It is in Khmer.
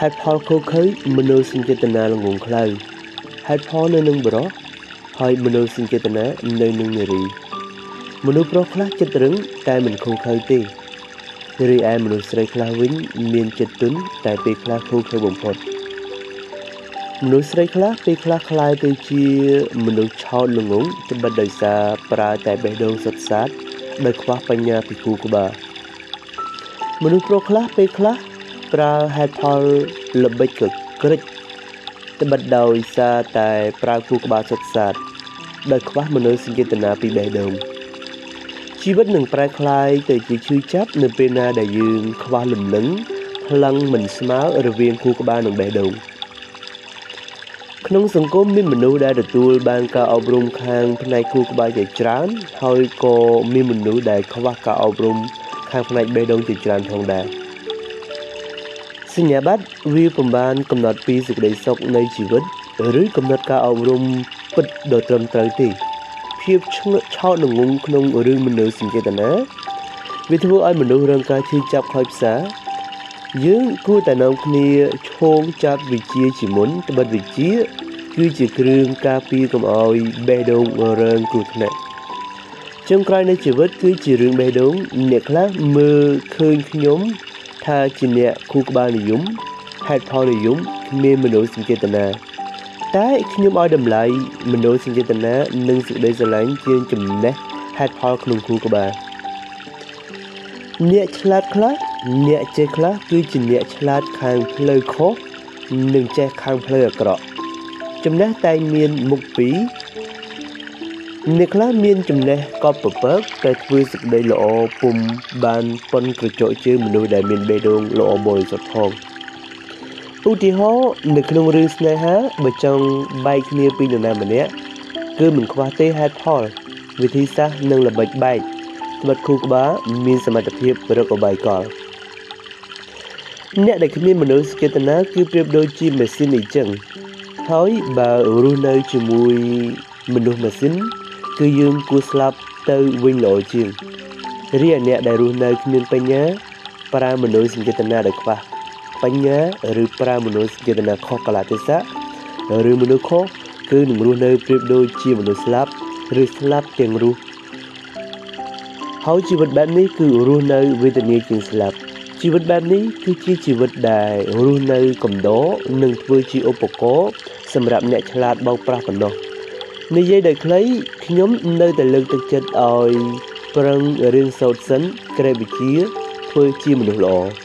ហេតុផលខុសខើមនោសញ្ចេតនាល្ងងខ្លៅហេតុផលនៅនឹងបរោះហើយមនោសញ្ចេតនានៅនឹងនារីមនុស្សប្រុសខ្លះចិត្តរឹងតែមិនខុសខើទេរីឯមនុស្សស្រីខ្លះវិញមានចិត្តទន់តែពេលខ្លះខុសខើបំផុតមនុស្សស្រីខ្លះពេលខ្លះคล้ายទៅជាមនុស្សឆោតល្ងងត្បិតដោយសារប្រើតែបេះដូងសុទ្ធសាធដោយខ្វះបញ្ញាពីគូក្បាលមនុស្សប្រុសខ្លះពេលខ្លះ ប្រើហេតុផលល្បិចកក្រិចត្បិតដោយសារតែប្រើគូក្បាលសុទ្ធសាធដោយខ្វះមនោសញ្ចេតនាពីបេះដូងជីវិតនឹងប្រែក្លាយទៅជាឈឺចាប់នៅពេលណាដែលយើងខ្វះលំនឹងផ្លឹងមិនស្មើរវាងគូក្បាលនិងបេះដូងក្នុងសង្គមមានមនុស្សដែលទទួលបានការអប់រំខាងផ្នែកគូក្បាលជាច្រើន ហើយក៏មានមនុស្សដែលខ្វះការអប់រំខាងផ្នែកបេះដូងជាច្រើនផងដែរ។ សញ្ញាបត្រវាពំបានកំណត់ពីសេចក្តីសុខនៃជីវិតឬកំណត់ការអប់រំពិតដ៏ត្រឹមត្រូវទេភាពឆ្ងឹកឆោតងងក្នុងរឿងមនុស្សសញ្ចេតនាវាធ្វើឲ្យមនុស្សរងការឈឺចាប់ខ្លោចផ្សាយើងគួរតែនាំគ្នាឈោងចាប់វិជាជាមុនត្បិតវិជាគឺជាគ្រឿងការពារកុំឲ្យបេះដូងរើងគ្រោះថ្នាក់ចុងក្រោយនៃជីវិតគឺជារឿងបេះដូងអ្នកខ្លះមើលឃើញខ្ញុំ ថាជាអ្នកគូក្បាលនិយមហេតុផលនិយមគ្មានមនោសញ្ចេតនាតែខ្ញុំឲ្យតម្លៃមនោសញ្ចេតនានិងសេចក្តីស្រឡាញ់ជាងចំណេះហេតុផលក្នុងគូក្បាលអ្នកឆ្លាតខ្លះអ្នកចេះខ្លះគឺជាអ្នកឆ្លាតខាងផ្លូវខុសនិងចេះខាងផ្លូវអាក្រក់ចំណេះតែមានមុខពីរ អ្នកខ្លះមានចំណេះកប់ប្រពើកតែធ្វើសេចក្តីល្អពុំបានប៉ុនក្រចកជើងមនុស្សដែលមានបេះដូងល្អបរិសុទ្ធផងឧទាហរណ៍នៅក្នុងរឿងស្នេហាបើចង់បែកគ្នាពីនរណាម្នាក់គឺមិនខ្វះទេហេតុផលវិធីសាស្ត្រនិងល្បិចបែកត្បិតគូក្បាលមានសមត្ថភាពរកអបាយកលអ្នកដែលគ្មានមនោសញ្ចេតនាគឺប្រៀបដូចជាម៉ាស៊ីនអញ្ចឹងហើយបើរស់នៅជាមួយមនុស្សម៉ាស៊ីន គឺយើងគួរស្លាប់ទៅវិញល្អជាងរីឯអ្នកដែលរស់នៅគ្មានបញ្ញាប្រើមនោសញ្ចេតនាដែលខ្វះបញ្ញាឬប្រើមនោសញ្ចេតនាខុសកលៈទេសៈឬមនុស្សខុសគឺនឹងរស់នៅប្រៀបដូចជាមនុស្សស្លាប់ឬស្លាប់ទាំងរស់ហើយជីវិតបែបនេះគឺរស់នៅវេទនាជាងស្លាប់ជីវិតបែបនេះគឺជាជីវិតដែលរស់នៅកំដរនិងធ្វើជាឧបករណ៍សម្រាប់អ្នកឆ្លាតបោកប្រាស់ប៉ុណ្ណោះ និយាយដោយខ្លីខ្ញុំនៅតែលើកទឹកចិត្តឲ្យប្រឹងរៀនសូត្រសិនក្រែវិជាធ្វើជាមនុស្សល្អ